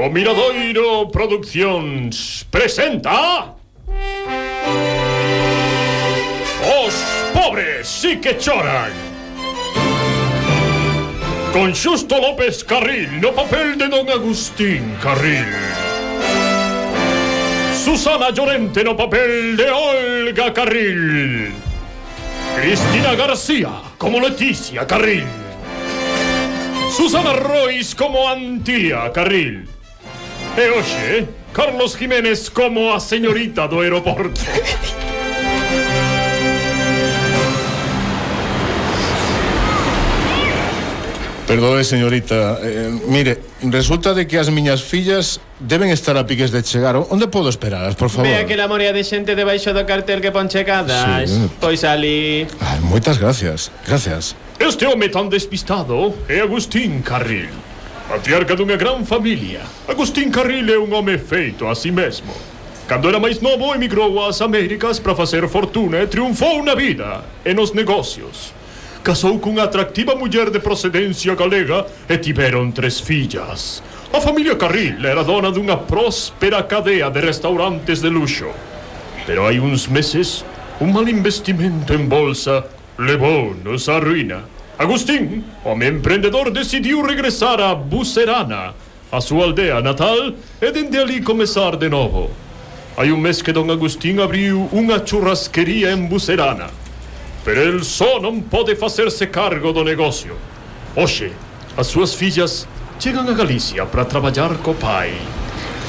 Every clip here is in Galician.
O Miradoiro Produccións presenta... Os pobres sí que choran. Con Xusto López Carril no papel de Don Agustín Carril. Susana Llorente no papel de Olga Carril. Cristina García como Leticia Carril. Susana Royce como Antía Carril. E hoxe, Carlos Jiménez como a señorita do aeroporto. Perdoe, señorita. Eh, mire, resulta de que as miñas fillas deben estar a piques de chegar. Onde podo esperalas, por favor? Ve aquela morea de xente debaixo do cartel que pon chegadas. Sí. Pois ali... Ay, moitas gracias. Gracias. Este home tan despistado é Agustín Carril patriarca dunha gran familia. Agustín Carril é un home feito a si mesmo. Cando era máis novo, emigrou ás Américas para facer fortuna e triunfou na vida e nos negocios. Casou cunha atractiva muller de procedencia galega e tiveron tres fillas. A familia Carril era dona dunha próspera cadea de restaurantes de luxo. Pero hai uns meses, un mal investimento en bolsa levou-nos á ruína. Agustín, home emprendedor, decidiu regresar a Bucerana, a súa aldea natal, e dende ali comezar de novo. Hai un mes que don Agustín abriu unha churrasquería en Bucerana, pero el só non pode facerse cargo do negocio. Oxe, as súas fillas chegan a Galicia para traballar co pai.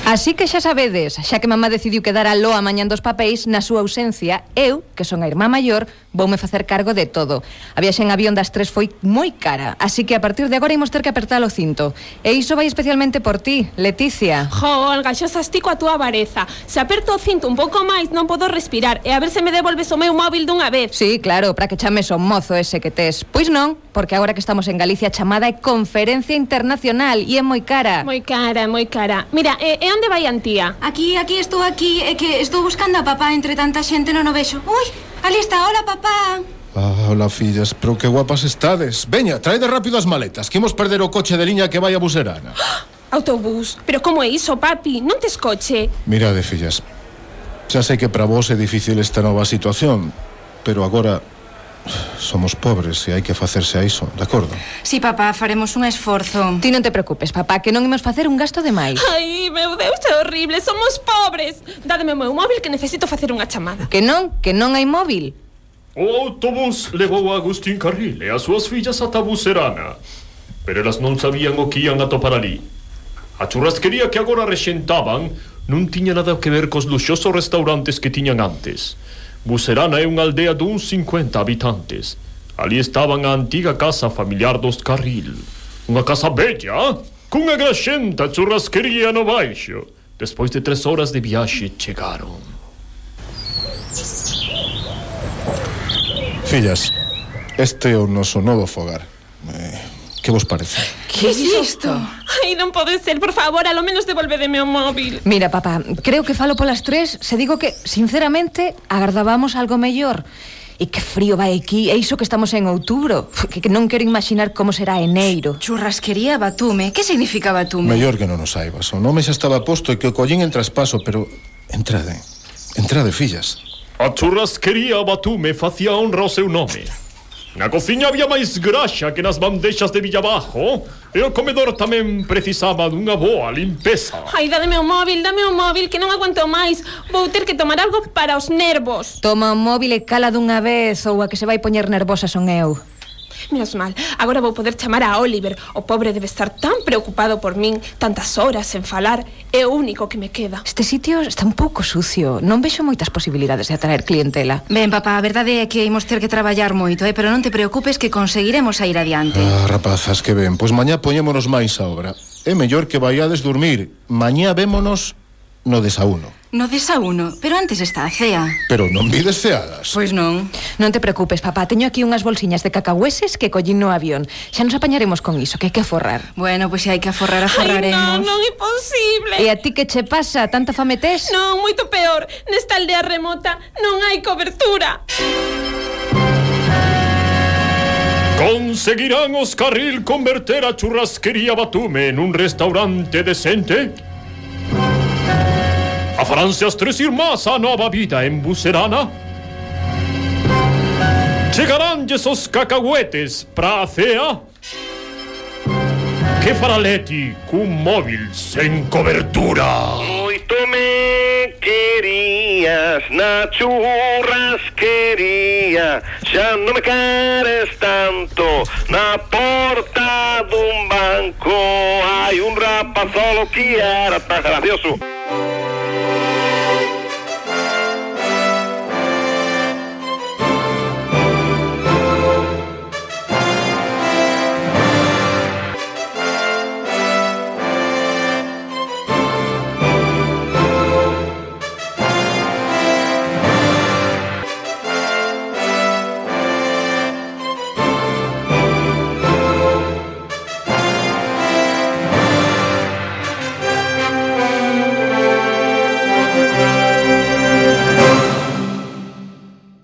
Así que xa sabedes, xa que mamá decidiu quedar a loa mañan dos papéis na súa ausencia, eu, que son a irmá maior, voume facer cargo de todo. A viaxe en avión das tres foi moi cara, así que a partir de agora imos ter que apertar o cinto. E iso vai especialmente por ti, Leticia. Jo, Olga, xa sastico a túa vareza. Se aperto o cinto un pouco máis, non podo respirar e a ver se me devolves o meu móvil dunha vez. Sí, claro, para que chames o mozo ese que tes. Pois non, porque agora que estamos en Galicia chamada é conferencia internacional e é moi cara. Moi cara, moi cara. Mira, é, é E onde vai Antía? Aquí, aquí, estou aquí, é que estou buscando a papá entre tanta xente non o vexo. Ui, ali está, hola papá. Ah, hola fillas, pero que guapas estades Veña, traide rápido as maletas Que imos perder o coche de liña que vai a Buserana Autobús, pero como é iso, papi? Non tes coche Mirade, fillas Xa sei que para vos é difícil esta nova situación Pero agora somos pobres e hai que facerse a iso, de acordo? Si, sí, papá, faremos un esforzo. Ti non te preocupes, papá, que non imos facer un gasto de máis. Ai, meu Deus, é horrible, somos pobres. Dádeme o meu móvil que necesito facer unha chamada. Que non, que non hai móvil. O autobús levou a Agustín Carril e as súas fillas ata Bucerana, pero elas non sabían o que ian atopar ali. A churrasquería que agora rexentaban non tiña nada que ver cos luxosos restaurantes que tiñan antes Bucerana é unha aldea duns 50 habitantes. Ali estaban a antiga casa familiar dos Carril. Unha casa bella, cunha graxenta churrasquería no baixo. Despois de tres horas de viaxe chegaron. Fillas, este é o noso novo fogar. Eh, Que vos parece? Que é isto? Ai, non pode ser, por favor, alo menos devolvedeme o móvil. Mira, papá, creo que falo polas tres. Se digo que, sinceramente, agardábamos algo mellor. E que frío vai aquí, e iso que estamos en outubro. Que, que non quero imaginar como será eneiro Churrasquería Batume, que significa Batume? Mellor que non o saibas, o nome xa estaba posto e que o collín en traspaso Pero entrade, entrade, fillas. A churrasquería Batume facía honra ao seu nome. Na cociña había máis graxa que nas bandeixas de Villabajo E o comedor tamén precisaba dunha boa limpeza. Ai, dame o móvil, dame o móvil, que non aguanto máis. Vou ter que tomar algo para os nervos. Toma o móvil e cala dunha vez ou a que se vai poñer nervosa son eu. Menos mal, agora vou poder chamar a Oliver. O pobre debe estar tan preocupado por min Tantas horas sen falar. É o único que me queda. Este sitio está un pouco sucio. Non vexo moitas posibilidades de atraer clientela. Ben, papá, a verdade é que imos ter que traballar moito eh? Pero non te preocupes que conseguiremos a ir adiante. Ah, rapazas, que ben. Pois mañá poñémonos máis a obra. É mellor que vaiades dormir Mañá vémonos no desauno. No desauno, pero antes está a cea. Pero non vides ceadas. Pois non. Non te preocupes, papá, teño aquí unhas bolsiñas de cacahueses que collín no avión. Xa nos apañaremos con iso, que hai que aforrar. Bueno, pois se hai que aforrar, aforraremos. Ai, non, non é posible. E a ti que che pasa? Tanta fame tes? Non, moito peor. Nesta aldea remota non hai cobertura. Conseguirán os carril converter a churrasquería Batume en un restaurante decente? A Francia stressirmasa nova vida en Bucerana. Chegarán esos cacahuetes pra fea que faraleti cum móvil sen cobertura. Hoy tú me querías, Nachurras quería, ya no me quieres tanto, na porta de un banco hay un rapaz solo que era tan gracioso. Bye.